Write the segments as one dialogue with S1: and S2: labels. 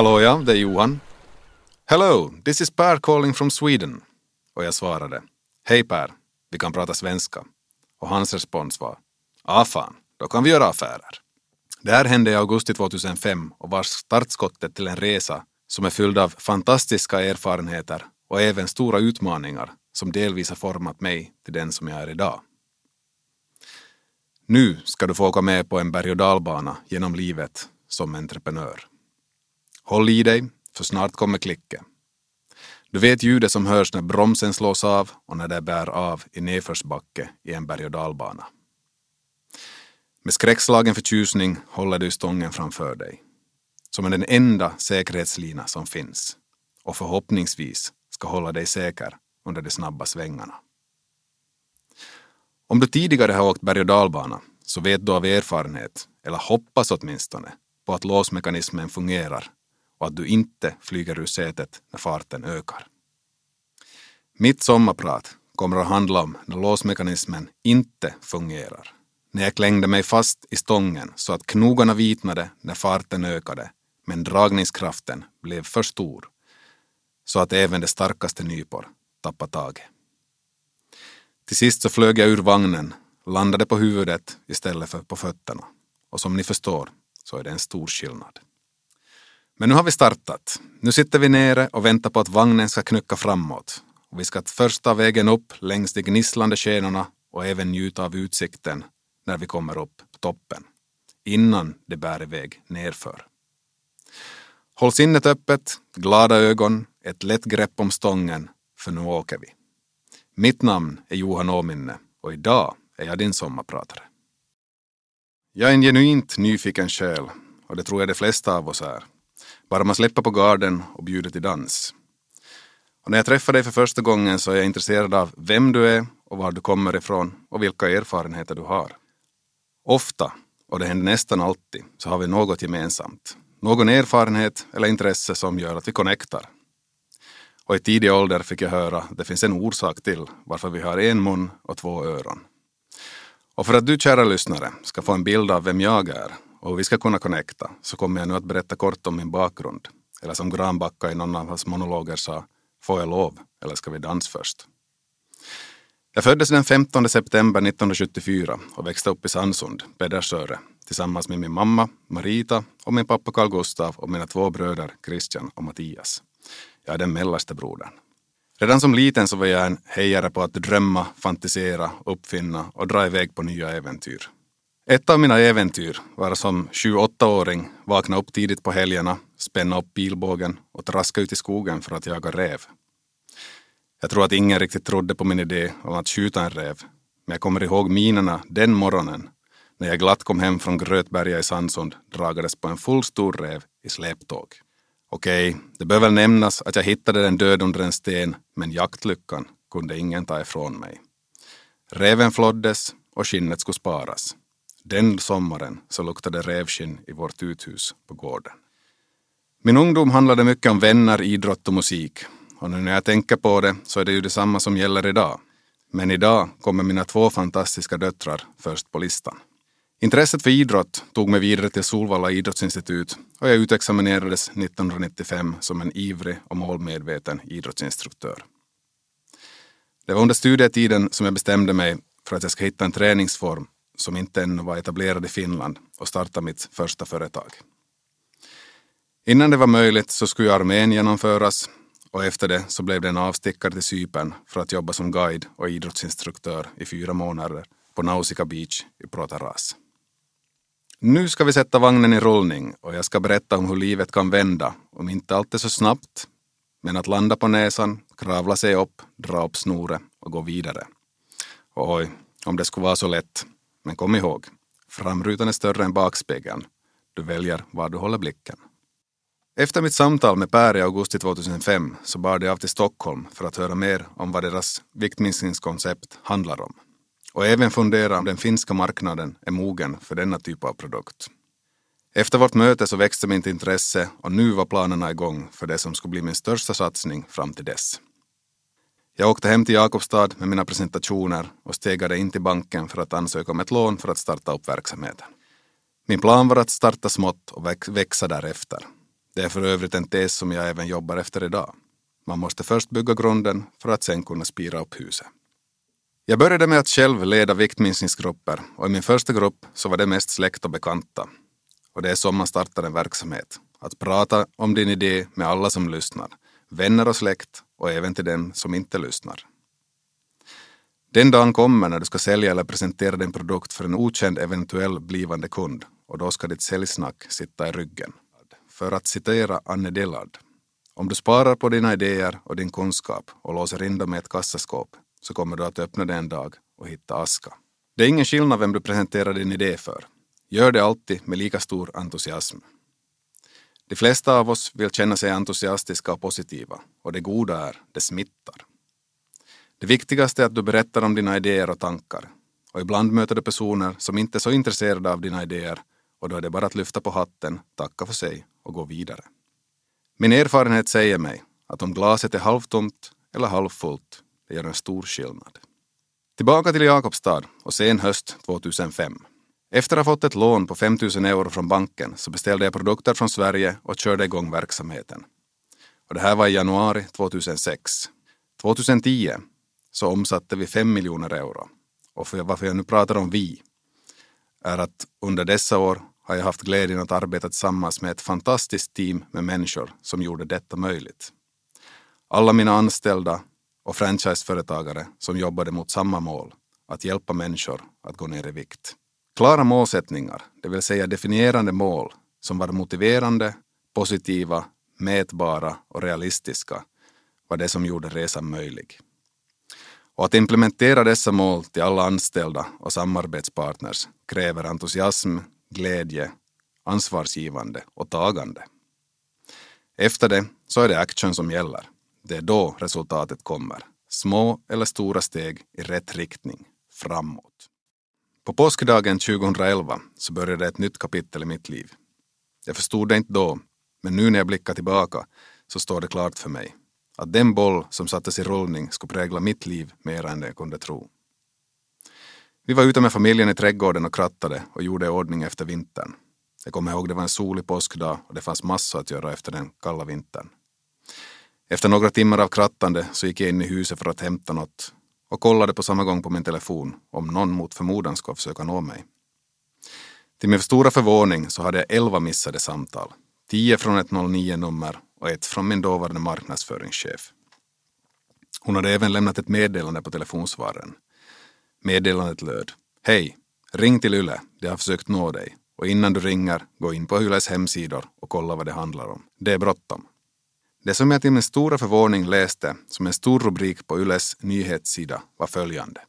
S1: Hallå ja, det är Johan. Hello, this is Per calling from Sweden. Och jag svarade, hej Per, vi kan prata svenska. Och hans respons var, ah fan, då kan vi göra affärer. Det här hände i augusti 2005 och var startskottet till en resa som är fylld av fantastiska erfarenheter och även stora utmaningar som delvis har format mig till den som jag är idag. Nu ska du få åka med på en berg och dalbana genom livet som entreprenör. Håll i dig, för snart kommer klicken. Du vet ljudet som hörs när bromsen slås av och när det bär av i nedförsbacke i en berg och dalbana. Med skräckslagen förtjusning håller du stången framför dig. Som är den enda säkerhetslina som finns. Och förhoppningsvis ska hålla dig säker under de snabba svängarna. Om du tidigare har åkt berg och dalbana så vet du av erfarenhet, eller hoppas åtminstone, på att låsmekanismen fungerar och att du inte flyger ur sätet när farten ökar. Mitt sommarprat kommer att handla om när låsmekanismen inte fungerar. När jag klängde mig fast i stången så att knogarna vitnade när farten ökade men dragningskraften blev för stor så att även de starkaste nypor tappade taget. Till sist så flög jag ur vagnen, landade på huvudet istället för på fötterna. Och som ni förstår så är det en stor skillnad. Men nu har vi startat. Nu sitter vi nere och väntar på att vagnen ska knycka framåt. Och vi ska först ta vägen upp längs de gnisslande skenorna och även njuta av utsikten när vi kommer upp på toppen. Innan det bär iväg nerför. Håll sinnet öppet, glada ögon, ett lätt grepp om stången, för nu åker vi. Mitt namn är Johan Åminne och idag är jag din sommarpratare. Jag är en genuint nyfiken själ och det tror jag de flesta av oss är. Bara man släpper på garden och bjuder till dans. Och när jag träffar dig för första gången så är jag intresserad av vem du är och var du kommer ifrån och vilka erfarenheter du har. Ofta, och det händer nästan alltid, så har vi något gemensamt. Någon erfarenhet eller intresse som gör att vi connectar. Och i tidig ålder fick jag höra att det finns en orsak till varför vi har en mun och två öron. Och för att du kära lyssnare ska få en bild av vem jag är och hur vi ska kunna connecta så kommer jag nu att berätta kort om min bakgrund. Eller som Granbacka i någon av hans monologer sa, får jag lov eller ska vi dansa först? Jag föddes den 15 september 1974 och växte upp i Sandsund, Pedersöre, tillsammans med min mamma Marita och min pappa Carl Gustav och mina två bröder Christian och Mattias. Jag är den mellersta brodern. Redan som liten så var jag en hejare på att drömma, fantisera, uppfinna och dra iväg på nya äventyr. Ett av mina äventyr var som 28-åring vakna upp tidigt på helgerna, spänna upp pilbågen och traska ut i skogen för att jaga räv. Jag tror att ingen riktigt trodde på min idé om att skjuta en räv, men jag kommer ihåg minerna den morgonen när jag glatt kom hem från Grötberga i Sandsund dragades på en full stor räv i släptåg. Okej, det bör väl nämnas att jag hittade den död under en sten, men jaktlyckan kunde ingen ta ifrån mig. Räven floddes och skinnet skulle sparas. Den sommaren så luktade rävskinn i vårt uthus på gården. Min ungdom handlade mycket om vänner, idrott och musik. Och nu när jag tänker på det så är det ju detsamma som gäller idag. Men idag kommer mina två fantastiska döttrar först på listan. Intresset för idrott tog mig vidare till Solvalla idrottsinstitut och jag utexaminerades 1995 som en ivrig och målmedveten idrottsinstruktör. Det var under studietiden som jag bestämde mig för att jag ska hitta en träningsform som inte ännu var etablerad i Finland och starta mitt första företag. Innan det var möjligt så skulle armén genomföras och efter det så blev det en avstickare till Cypern för att jobba som guide och idrottsinstruktör i fyra månader på Nausicaa Beach i Protaras. Nu ska vi sätta vagnen i rullning och jag ska berätta om hur livet kan vända, om inte alltid så snabbt, men att landa på näsan, kravla sig upp, dra upp snoret och gå vidare. Och oj, om det skulle vara så lätt. Men kom ihåg, framrutan är större än bakspegeln. Du väljer var du håller blicken. Efter mitt samtal med Per i augusti 2005 så bar de av till Stockholm för att höra mer om vad deras viktminskningskoncept handlar om och även fundera om den finska marknaden är mogen för denna typ av produkt. Efter vårt möte så växte mitt intresse och nu var planerna igång för det som skulle bli min största satsning fram till dess. Jag åkte hem till Jakobstad med mina presentationer och stegade in till banken för att ansöka om ett lån för att starta upp verksamheten. Min plan var att starta smått och växa därefter. Det är för övrigt en tes som jag även jobbar efter idag. Man måste först bygga grunden för att sen kunna spira upp huset. Jag började med att själv leda viktminskningsgrupper och i min första grupp så var det mest släkt och bekanta. Och det är så man startar en verksamhet. Att prata om din idé med alla som lyssnar, vänner och släkt och även till den som inte lyssnar. Den dagen kommer när du ska sälja eller presentera din produkt för en okänd eventuell blivande kund och då ska ditt säljsnack sitta i ryggen. För att citera Anne Dillard. Om du sparar på dina idéer och din kunskap och låser in dem i ett kassaskåp så kommer du att öppna det en dag och hitta aska. Det är ingen skillnad vem du presenterar din idé för. Gör det alltid med lika stor entusiasm. De flesta av oss vill känna sig entusiastiska och positiva och det goda är, det smittar. Det viktigaste är att du berättar om dina idéer och tankar. Och ibland möter du personer som inte är så intresserade av dina idéer och då är det bara att lyfta på hatten, tacka för sig och gå vidare. Min erfarenhet säger mig att om glaset är halvtomt eller halvfullt, det gör en stor skillnad. Tillbaka till Jakobstad och sen höst 2005. Efter att ha fått ett lån på 5 000 euro från banken så beställde jag produkter från Sverige och körde igång verksamheten. Och det här var i januari 2006. 2010 så omsatte vi 5 miljoner euro. Och för varför jag nu pratar om vi är att under dessa år har jag haft glädjen att arbeta tillsammans med ett fantastiskt team med människor som gjorde detta möjligt. Alla mina anställda och franchiseföretagare som jobbade mot samma mål, att hjälpa människor att gå ner i vikt. Klara målsättningar, det vill säga definierande mål som var motiverande, positiva, mätbara och realistiska var det som gjorde resan möjlig. Och att implementera dessa mål till alla anställda och samarbetspartners kräver entusiasm, glädje, ansvarsgivande och tagande. Efter det så är det action som gäller. Det är då resultatet kommer. Små eller stora steg i rätt riktning, framåt. På påskdagen 2011 så började ett nytt kapitel i mitt liv. Jag förstod det inte då, men nu när jag blickar tillbaka så står det klart för mig att den boll som sattes i rullning skulle prägla mitt liv mer än det jag kunde tro. Vi var ute med familjen i trädgården och krattade och gjorde ordning efter vintern. Jag kommer ihåg det var en solig påskdag och det fanns massor att göra efter den kalla vintern. Efter några timmar av krattande så gick jag in i huset för att hämta något och kollade på samma gång på min telefon om någon mot förmodan ska försöka nå mig. Till min stora förvåning så hade jag elva missade samtal. Tio från ett 09-nummer och ett från min dåvarande marknadsföringschef. Hon hade även lämnat ett meddelande på telefonsvararen. Meddelandet löd Hej! Ring till Yle, de har försökt nå dig och innan du ringer, gå in på Yles hemsidor och kolla vad det handlar om. Det är bråttom. Det som jag till min stora förvåning läste som en stor rubrik på Yles nyhetssida var följande.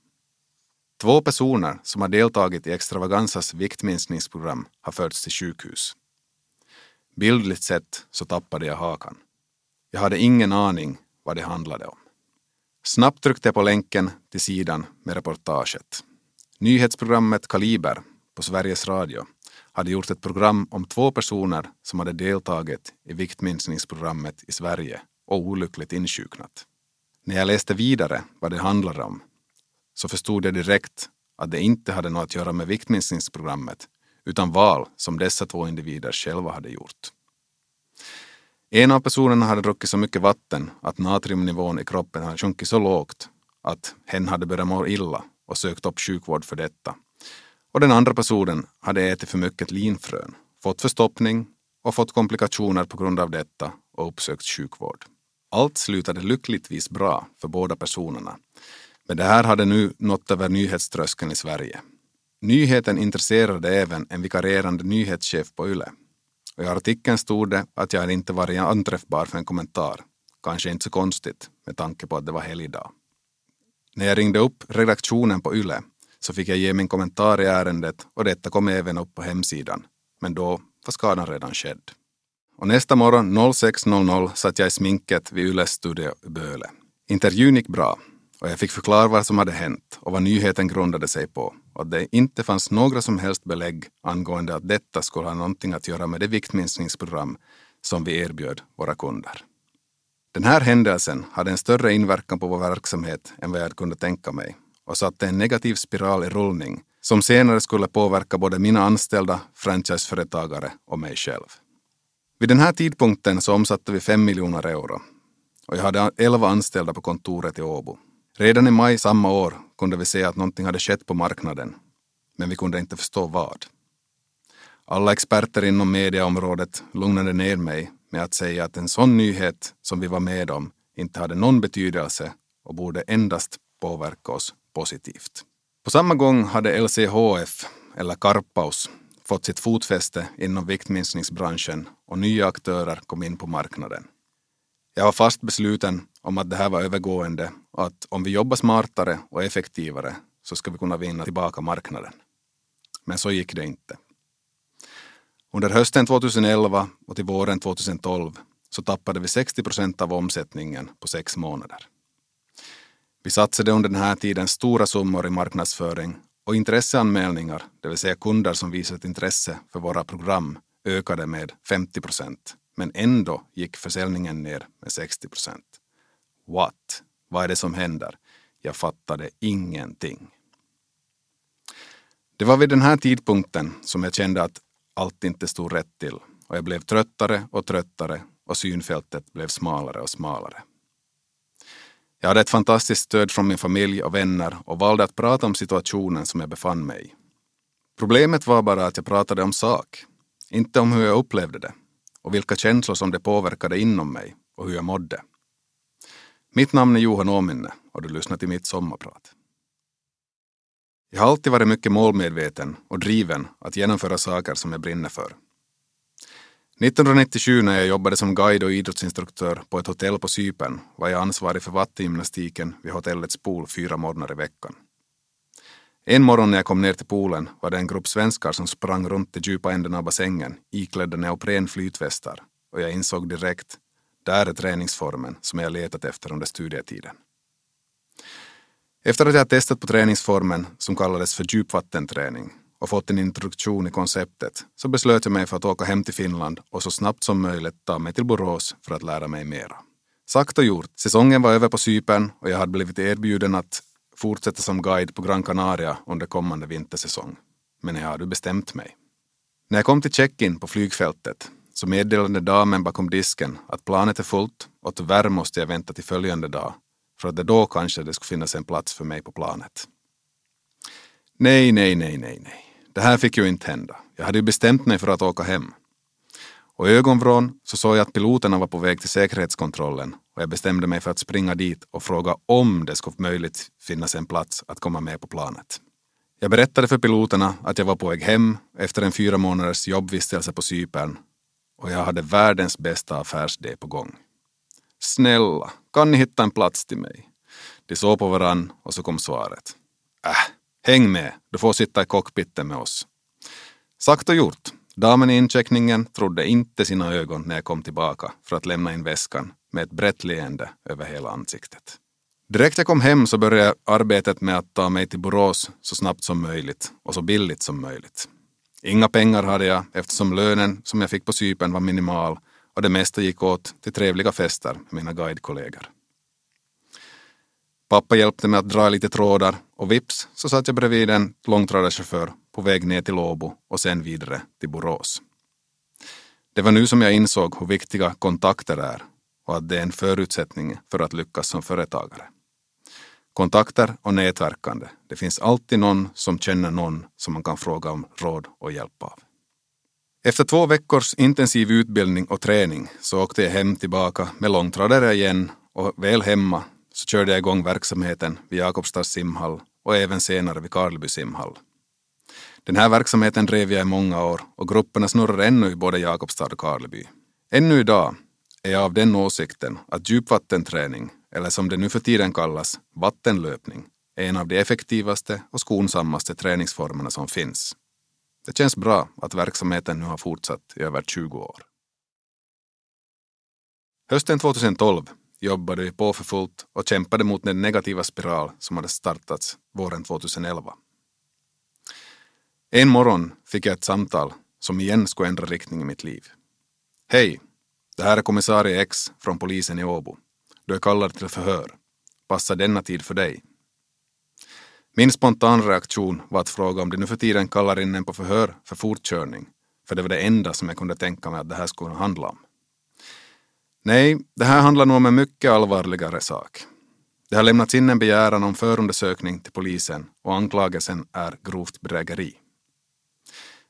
S1: Två personer som har deltagit i Extravaganzas viktminskningsprogram har förts till sjukhus. Bildligt sett så tappade jag hakan. Jag hade ingen aning vad det handlade om. Snabbt tryckte jag på länken till sidan med reportaget. Nyhetsprogrammet Kaliber på Sveriges Radio hade gjort ett program om två personer som hade deltagit i viktminskningsprogrammet i Sverige och olyckligt insjuknat. När jag läste vidare vad det handlade om så förstod jag direkt att det inte hade något att göra med viktminskningsprogrammet utan val som dessa två individer själva hade gjort. En av personerna hade druckit så mycket vatten att natriumnivån i kroppen hade sjunkit så lågt att hen hade börjat må illa och sökt upp sjukvård för detta. Och den andra personen hade ätit för mycket linfrön, fått förstoppning och fått komplikationer på grund av detta och uppsökt sjukvård. Allt slutade lyckligtvis bra för båda personerna. Men det här hade nu nått över nyhetströskeln i Sverige. Nyheten intresserade även en vikarierande nyhetschef på YLE. Och I artikeln stod det att jag inte varit anträffbar för en kommentar. Kanske inte så konstigt med tanke på att det var helgdag. När jag ringde upp redaktionen på YLE så fick jag ge min kommentar i ärendet och detta kom även upp på hemsidan. Men då var skadan redan skedd. Och nästa morgon 06.00 satt jag i sminket vid Yles studio i Böle. Intervjun gick bra och jag fick förklara vad som hade hänt och vad nyheten grundade sig på och att det inte fanns några som helst belägg angående att detta skulle ha någonting att göra med det viktminskningsprogram som vi erbjöd våra kunder. Den här händelsen hade en större inverkan på vår verksamhet än vad jag kunde tänka mig och satte en negativ spiral i rullning som senare skulle påverka både mina anställda, franchiseföretagare och mig själv. Vid den här tidpunkten så omsatte vi 5 miljoner euro och jag hade 11 anställda på kontoret i Åbo. Redan i maj samma år kunde vi se att någonting hade skett på marknaden, men vi kunde inte förstå vad. Alla experter inom mediaområdet lugnade ner mig med att säga att en sån nyhet som vi var med om inte hade någon betydelse och borde endast påverka oss positivt. På samma gång hade LCHF, eller Karpaus, fått sitt fotfäste inom viktminskningsbranschen och nya aktörer kom in på marknaden. Jag var fast besluten om att det här var övergående och att om vi jobbar smartare och effektivare så ska vi kunna vinna tillbaka marknaden. Men så gick det inte. Under hösten 2011 och till våren 2012 så tappade vi 60 procent av omsättningen på sex månader. Vi satsade under den här tiden stora summor i marknadsföring och intresseanmälningar, det vill säga kunder som visat intresse för våra program, ökade med 50 procent. Men ändå gick försäljningen ner med 60 procent. What? Vad är det som händer? Jag fattade ingenting. Det var vid den här tidpunkten som jag kände att allt inte stod rätt till och jag blev tröttare och tröttare och synfältet blev smalare och smalare. Jag hade ett fantastiskt stöd från min familj och vänner och valde att prata om situationen som jag befann mig i. Problemet var bara att jag pratade om sak, inte om hur jag upplevde det och vilka känslor som det påverkade inom mig och hur jag mådde. Mitt namn är Johan Åminne och du lyssnar till mitt sommarprat. Jag har alltid varit mycket målmedveten och driven att genomföra saker som jag brinner för. 1997 när jag jobbade som guide och idrottsinstruktör på ett hotell på Cypern var jag ansvarig för vattengymnastiken vid hotellets pool fyra morgnar i veckan. En morgon när jag kom ner till poolen var det en grupp svenskar som sprang runt i djupa änden av bassängen iklädda neopren flytvästar och jag insåg direkt, där är träningsformen som jag letat efter under studietiden. Efter att jag testat på träningsformen som kallades för djupvattenträning och fått en introduktion i konceptet så beslöt jag mig för att åka hem till Finland och så snabbt som möjligt ta mig till Borås för att lära mig mera. Sagt och gjort, säsongen var över på Cypern och jag hade blivit erbjuden att fortsätta som guide på Gran Canaria under kommande vintersäsong. Men jag hade bestämt mig. När jag kom till check-in på flygfältet så meddelade damen bakom disken att planet är fullt och tyvärr måste jag vänta till följande dag för att det då kanske det skulle finnas en plats för mig på planet. Nej, nej, nej, nej, nej. Det här fick ju inte hända. Jag hade ju bestämt mig för att åka hem. Och i ögonvrån så såg jag att piloterna var på väg till säkerhetskontrollen och jag bestämde mig för att springa dit och fråga om det skulle möjligt finnas en plats att komma med på planet. Jag berättade för piloterna att jag var på väg hem efter en fyra månaders jobbvistelse på Cypern och jag hade världens bästa affärsidé på gång. Snälla, kan ni hitta en plats till mig? De såg på varann och så kom svaret. Äh, häng med, du får sitta i cockpiten med oss. Sagt och gjort. Damen i incheckningen trodde inte sina ögon när jag kom tillbaka för att lämna in väskan med ett brett leende över hela ansiktet. Direkt jag kom hem så började arbetet med att ta mig till Borås så snabbt som möjligt och så billigt som möjligt. Inga pengar hade jag eftersom lönen som jag fick på Cypern var minimal och det mesta gick åt till trevliga fester med mina guidekollegor. Pappa hjälpte mig att dra lite trådar och vips så satt jag bredvid en långtradarchaufför på väg ner till Åbo och sen vidare till Borås. Det var nu som jag insåg hur viktiga kontakter är och att det är en förutsättning för att lyckas som företagare. Kontakter och nätverkande. Det finns alltid någon som känner någon som man kan fråga om råd och hjälp av. Efter två veckors intensiv utbildning och träning så åkte jag hem tillbaka med långtradare igen och väl hemma så körde jag igång verksamheten vid Jakobstads simhall och även senare vid Karleby simhall. Den här verksamheten drev jag i många år och grupperna snurrar ännu i både Jakobstad och Karleby. Ännu idag är jag av den åsikten att djupvattenträning, eller som det nu för tiden kallas, vattenlöpning, är en av de effektivaste och skonsammaste träningsformerna som finns. Det känns bra att verksamheten nu har fortsatt i över 20 år. Hösten 2012 jobbade vi på för fullt och kämpade mot den negativa spiral som hade startats våren 2011. En morgon fick jag ett samtal som igen skulle ändra riktning i mitt liv. Hej, det här är kommissarie X från polisen i Åbo. Du är kallad till förhör. Passar denna tid för dig? Min spontana reaktion var att fråga om de nu för tiden kallar in en på förhör för fortkörning, för det var det enda som jag kunde tänka mig att det här skulle handla om. Nej, det här handlar nog om en mycket allvarligare sak. Det har lämnats in en begäran om förundersökning till polisen och anklagelsen är grovt bedrägeri.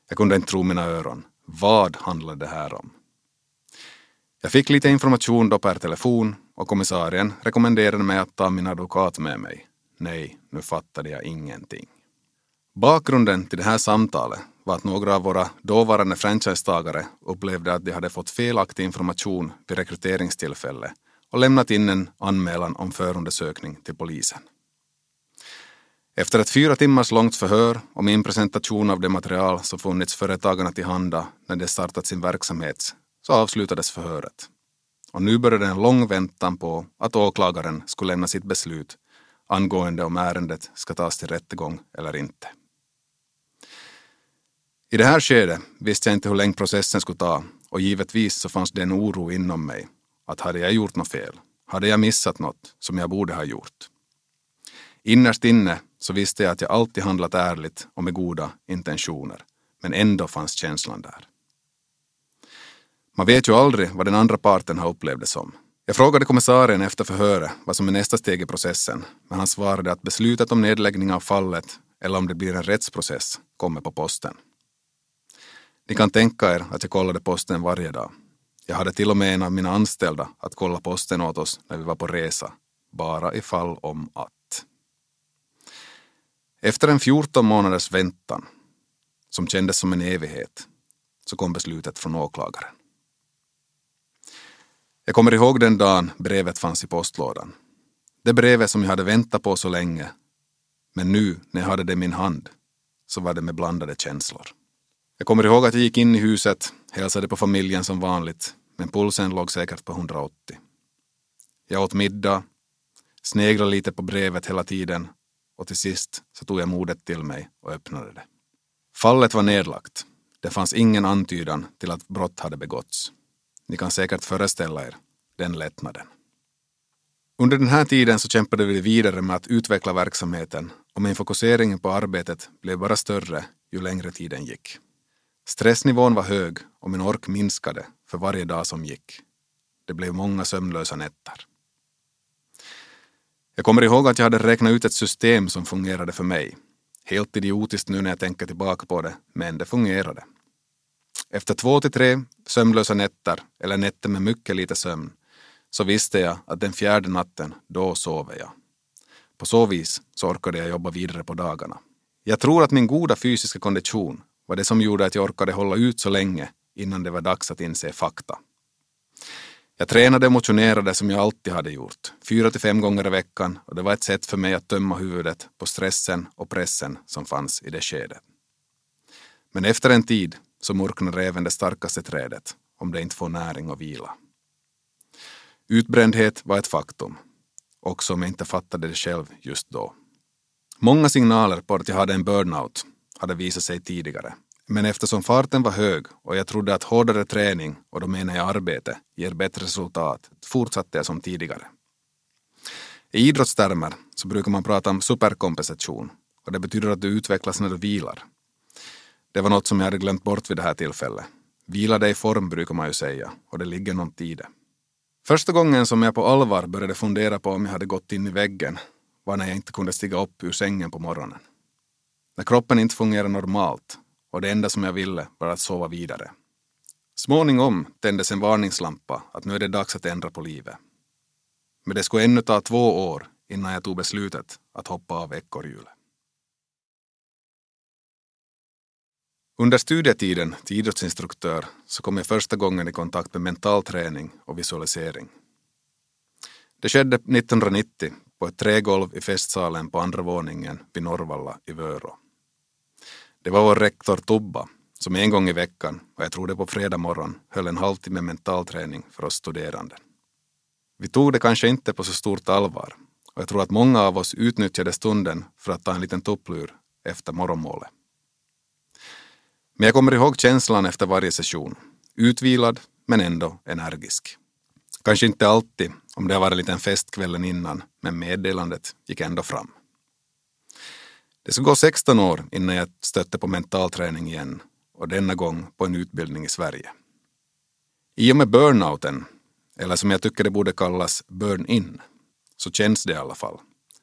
S1: Jag kunde inte tro mina öron. Vad handlade det här om? Jag fick lite information då per telefon och kommissarien rekommenderade mig att ta min advokat med mig. Nej, nu fattade jag ingenting. Bakgrunden till det här samtalet var att några av våra dåvarande franchisetagare upplevde att de hade fått felaktig information vid rekryteringstillfället och lämnat in en anmälan om förundersökning till polisen. Efter ett fyra timmars långt förhör och min presentation av det material som funnits företagarna till handa när de startat sin verksamhet så avslutades förhöret. Och nu började en lång väntan på att åklagaren skulle lämna sitt beslut angående om ärendet ska tas till rättegång eller inte. I det här skedet visste jag inte hur länge processen skulle ta och givetvis så fanns det en oro inom mig att hade jag gjort något fel, hade jag missat något som jag borde ha gjort. Innerst inne så visste jag att jag alltid handlat ärligt och med goda intentioner, men ändå fanns känslan där. Man vet ju aldrig vad den andra parten har upplevt det som. Jag frågade kommissarien efter förhöret vad som är nästa steg i processen, men han svarade att beslutet om nedläggning av fallet eller om det blir en rättsprocess kommer på posten. Ni kan tänka er att jag kollade posten varje dag. Jag hade till och med en av mina anställda att kolla posten åt oss när vi var på resa, bara ifall om att. Efter en 14 månaders väntan, som kändes som en evighet, så kom beslutet från åklagaren. Jag kommer ihåg den dagen brevet fanns i postlådan. Det brevet som jag hade väntat på så länge. Men nu, när jag hade det i min hand, så var det med blandade känslor. Jag kommer ihåg att jag gick in i huset, hälsade på familjen som vanligt, men pulsen låg säkert på 180. Jag åt middag, sneglade lite på brevet hela tiden och till sist så tog jag modet till mig och öppnade det. Fallet var nedlagt. Det fanns ingen antydan till att brott hade begåtts. Ni kan säkert föreställa er den lättnaden. Under den här tiden så kämpade vi vidare med att utveckla verksamheten och min fokusering på arbetet blev bara större ju längre tiden gick. Stressnivån var hög och min ork minskade för varje dag som gick. Det blev många sömnlösa nätter. Jag kommer ihåg att jag hade räknat ut ett system som fungerade för mig. Helt idiotiskt nu när jag tänker tillbaka på det, men det fungerade. Efter två till tre sömnlösa nätter, eller nätter med mycket lite sömn, så visste jag att den fjärde natten, då sover jag. På så vis så orkade jag jobba vidare på dagarna. Jag tror att min goda fysiska kondition var det som gjorde att jag orkade hålla ut så länge innan det var dags att inse fakta. Jag tränade och motionerade som jag alltid hade gjort, fyra till fem gånger i veckan och det var ett sätt för mig att tömma huvudet på stressen och pressen som fanns i det skedet. Men efter en tid så mörknar även det starkaste trädet om det inte får näring och vila. Utbrändhet var ett faktum, också om jag inte fattade det själv just då. Många signaler på att jag hade en burnout hade visat sig tidigare. Men eftersom farten var hög och jag trodde att hårdare träning, och då menar jag arbete, ger bättre resultat, fortsatte jag som tidigare. I idrottstermer så brukar man prata om superkompensation och det betyder att du utvecklas när du vilar. Det var något som jag hade glömt bort vid det här tillfället. Vila dig i form brukar man ju säga och det ligger något i det. Första gången som jag på allvar började fundera på om jag hade gått in i väggen var när jag inte kunde stiga upp ur sängen på morgonen. När kroppen inte fungerade normalt och det enda som jag ville var att sova vidare. Småningom tändes en varningslampa att nu är det dags att ändra på livet. Men det skulle ännu ta två år innan jag tog beslutet att hoppa av ekorrhjulet. Under studietiden till idrottsinstruktör så kom jag första gången i kontakt med mental träning och visualisering. Det skedde 1990 på ett trägolv i festsalen på andra våningen vid Norrvalla i Vörå. Det var vår rektor Tobba som en gång i veckan, och jag tror det på fredag morgon, höll en halvtimme mental träning för oss studerande. Vi tog det kanske inte på så stort allvar och jag tror att många av oss utnyttjade stunden för att ta en liten tupplur efter morgonmålet. Men jag kommer ihåg känslan efter varje session. Utvilad, men ändå energisk. Kanske inte alltid, om det har varit en liten fest kvällen innan, men meddelandet gick ändå fram. Det skulle gå 16 år innan jag stötte på mental träning igen och denna gång på en utbildning i Sverige. I och med burnouten, eller som jag tycker det borde kallas burn-in, så känns det i alla fall,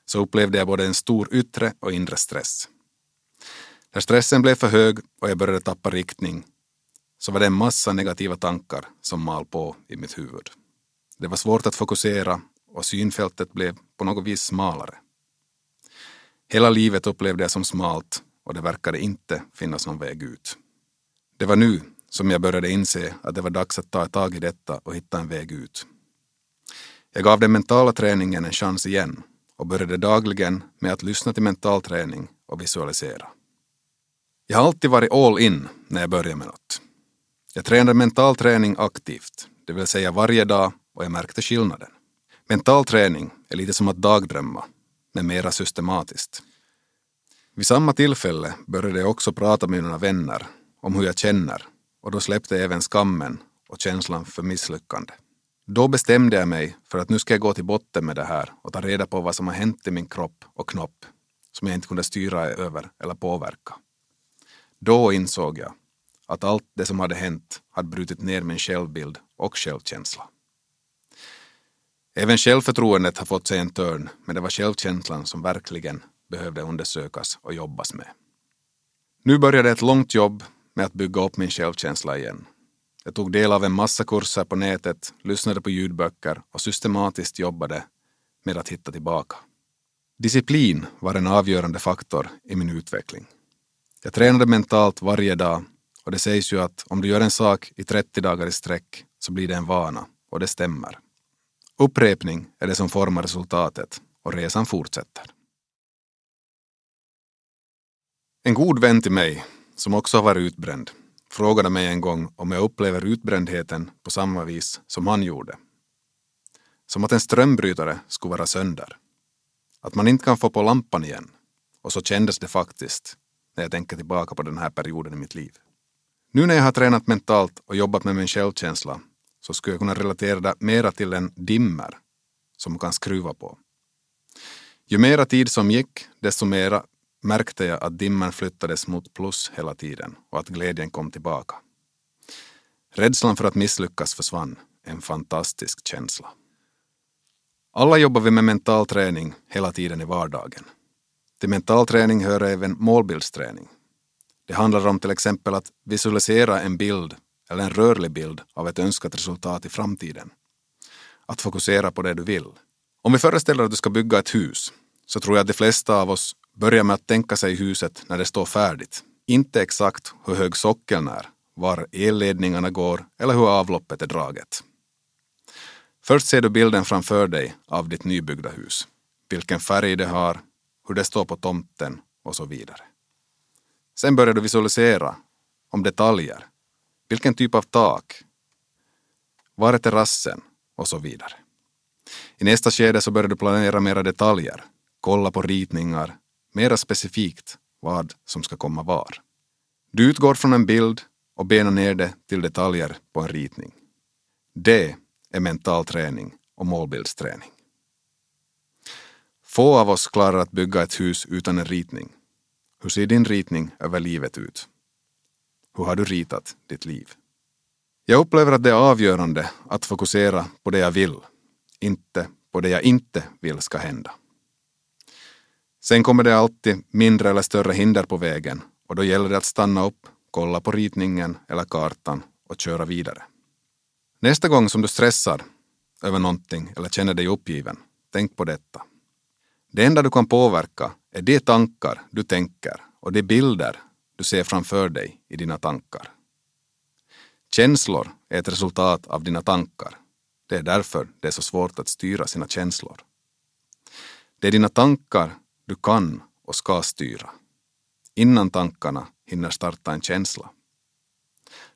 S1: så upplevde jag både en stor yttre och inre stress. När stressen blev för hög och jag började tappa riktning så var det en massa negativa tankar som mal på i mitt huvud. Det var svårt att fokusera och synfältet blev på något vis smalare. Hela livet upplevde jag som smalt och det verkade inte finnas någon väg ut. Det var nu som jag började inse att det var dags att ta tag i detta och hitta en väg ut. Jag gav den mentala träningen en chans igen och började dagligen med att lyssna till mental träning och visualisera. Jag har alltid varit all in när jag börjar med något. Jag tränade mental träning aktivt, det vill säga varje dag och jag märkte skillnaden. Mental träning är lite som att dagdrömma, men mera systematiskt. Vid samma tillfälle började jag också prata med mina vänner om hur jag känner och då släppte även skammen och känslan för misslyckande. Då bestämde jag mig för att nu ska jag gå till botten med det här och ta reda på vad som har hänt i min kropp och knopp som jag inte kunde styra över eller påverka. Då insåg jag att allt det som hade hänt hade brutit ner min självbild och självkänsla. Även självförtroendet har fått sig en törn, men det var självkänslan som verkligen behövde undersökas och jobbas med. Nu började ett långt jobb med att bygga upp min självkänsla igen. Jag tog del av en massa kurser på nätet, lyssnade på ljudböcker och systematiskt jobbade med att hitta tillbaka. Disciplin var en avgörande faktor i min utveckling. Jag tränade mentalt varje dag och det sägs ju att om du gör en sak i 30 dagar i sträck så blir det en vana och det stämmer. Upprepning är det som formar resultatet och resan fortsätter. En god vän till mig, som också har varit utbränd, frågade mig en gång om jag upplever utbrändheten på samma vis som han gjorde. Som att en strömbrytare skulle vara sönder. Att man inte kan få på lampan igen. Och så kändes det faktiskt när jag tänker tillbaka på den här perioden i mitt liv. Nu när jag har tränat mentalt och jobbat med min självkänsla så skulle jag kunna relatera det mera till en dimmer som man kan skruva på. Ju mera tid som gick, desto mera märkte jag att dimmen flyttades mot plus hela tiden och att glädjen kom tillbaka. Rädslan för att misslyckas försvann, en fantastisk känsla. Alla jobbar vi med mental träning hela tiden i vardagen. Till mental träning hör även målbildsträning. Det handlar om till exempel att visualisera en bild eller en rörlig bild av ett önskat resultat i framtiden. Att fokusera på det du vill. Om vi föreställer att du ska bygga ett hus så tror jag att de flesta av oss börjar med att tänka sig huset när det står färdigt. Inte exakt hur hög sockeln är, var elledningarna går eller hur avloppet är draget. Först ser du bilden framför dig av ditt nybyggda hus. Vilken färg det har, hur det står på tomten och så vidare. Sen börjar du visualisera om detaljer. Vilken typ av tak? Var är terrassen? Och så vidare. I nästa skede så börjar du planera mera detaljer. Kolla på ritningar, mera specifikt vad som ska komma var. Du utgår från en bild och benar ner det till detaljer på en ritning. Det är mental träning och målbildsträning. Få av oss klarar att bygga ett hus utan en ritning. Hur ser din ritning över livet ut? Hur har du ritat ditt liv? Jag upplever att det är avgörande att fokusera på det jag vill, inte på det jag inte vill ska hända. Sen kommer det alltid mindre eller större hinder på vägen och då gäller det att stanna upp, kolla på ritningen eller kartan och köra vidare. Nästa gång som du stressar över någonting eller känner dig uppgiven, tänk på detta. Det enda du kan påverka är de tankar du tänker och de bilder du ser framför dig i dina tankar. Känslor är ett resultat av dina tankar. Det är därför det är så svårt att styra sina känslor. Det är dina tankar du kan och ska styra. Innan tankarna hinner starta en känsla.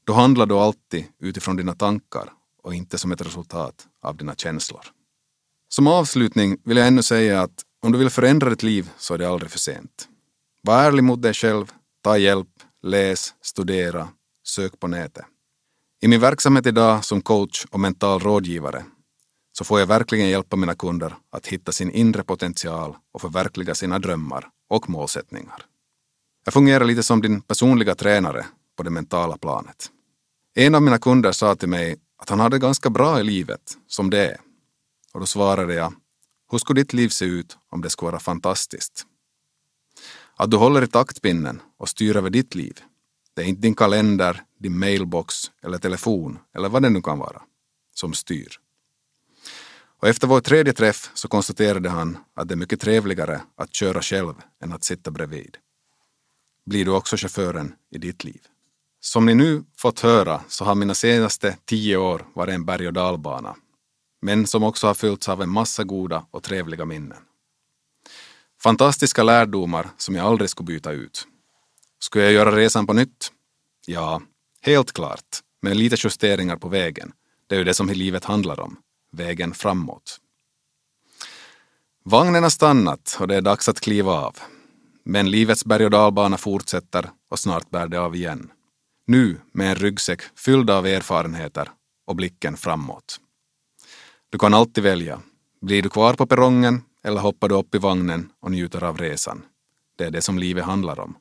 S1: Då handlar du alltid utifrån dina tankar och inte som ett resultat av dina känslor. Som avslutning vill jag ännu säga att om du vill förändra ditt liv så är det aldrig för sent. Var ärlig mot dig själv, ta hjälp, läs, studera, sök på nätet. I min verksamhet idag som coach och mental rådgivare så får jag verkligen hjälpa mina kunder att hitta sin inre potential och förverkliga sina drömmar och målsättningar. Jag fungerar lite som din personliga tränare på det mentala planet. En av mina kunder sa till mig att han hade ganska bra i livet, som det är. Och då svarade jag, hur skulle ditt liv se ut om det skulle vara fantastiskt? Att du håller i taktpinnen och styr över ditt liv. Det är inte din kalender, din mailbox eller telefon eller vad det nu kan vara som styr. Och efter vår tredje träff så konstaterade han att det är mycket trevligare att köra själv än att sitta bredvid. Blir du också chauffören i ditt liv? Som ni nu fått höra så har mina senaste tio år varit en berg och dalbana, men som också har fyllts av en massa goda och trevliga minnen. Fantastiska lärdomar som jag aldrig skulle byta ut. Skulle jag göra resan på nytt? Ja, helt klart, med lite justeringar på vägen. Det är ju det som livet handlar om, vägen framåt. Vagnen har stannat och det är dags att kliva av. Men livets berg och dalbana fortsätter och snart bär det av igen. Nu med en ryggsäck fylld av erfarenheter och blicken framåt. Du kan alltid välja. Blir du kvar på perrongen eller hoppar du upp i vagnen och njuter av resan? Det är det som livet handlar om,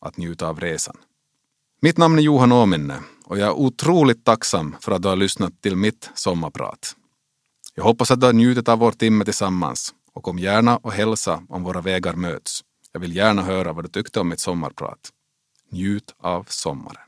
S1: att njuta av resan. Mitt namn är Johan Åminne och jag är otroligt tacksam för att du har lyssnat till mitt sommarprat. Jag hoppas att du har njutit av vår timme tillsammans och kom gärna och hälsa om våra vägar möts. Jag vill gärna höra vad du tyckte om mitt sommarprat. Njut av sommaren.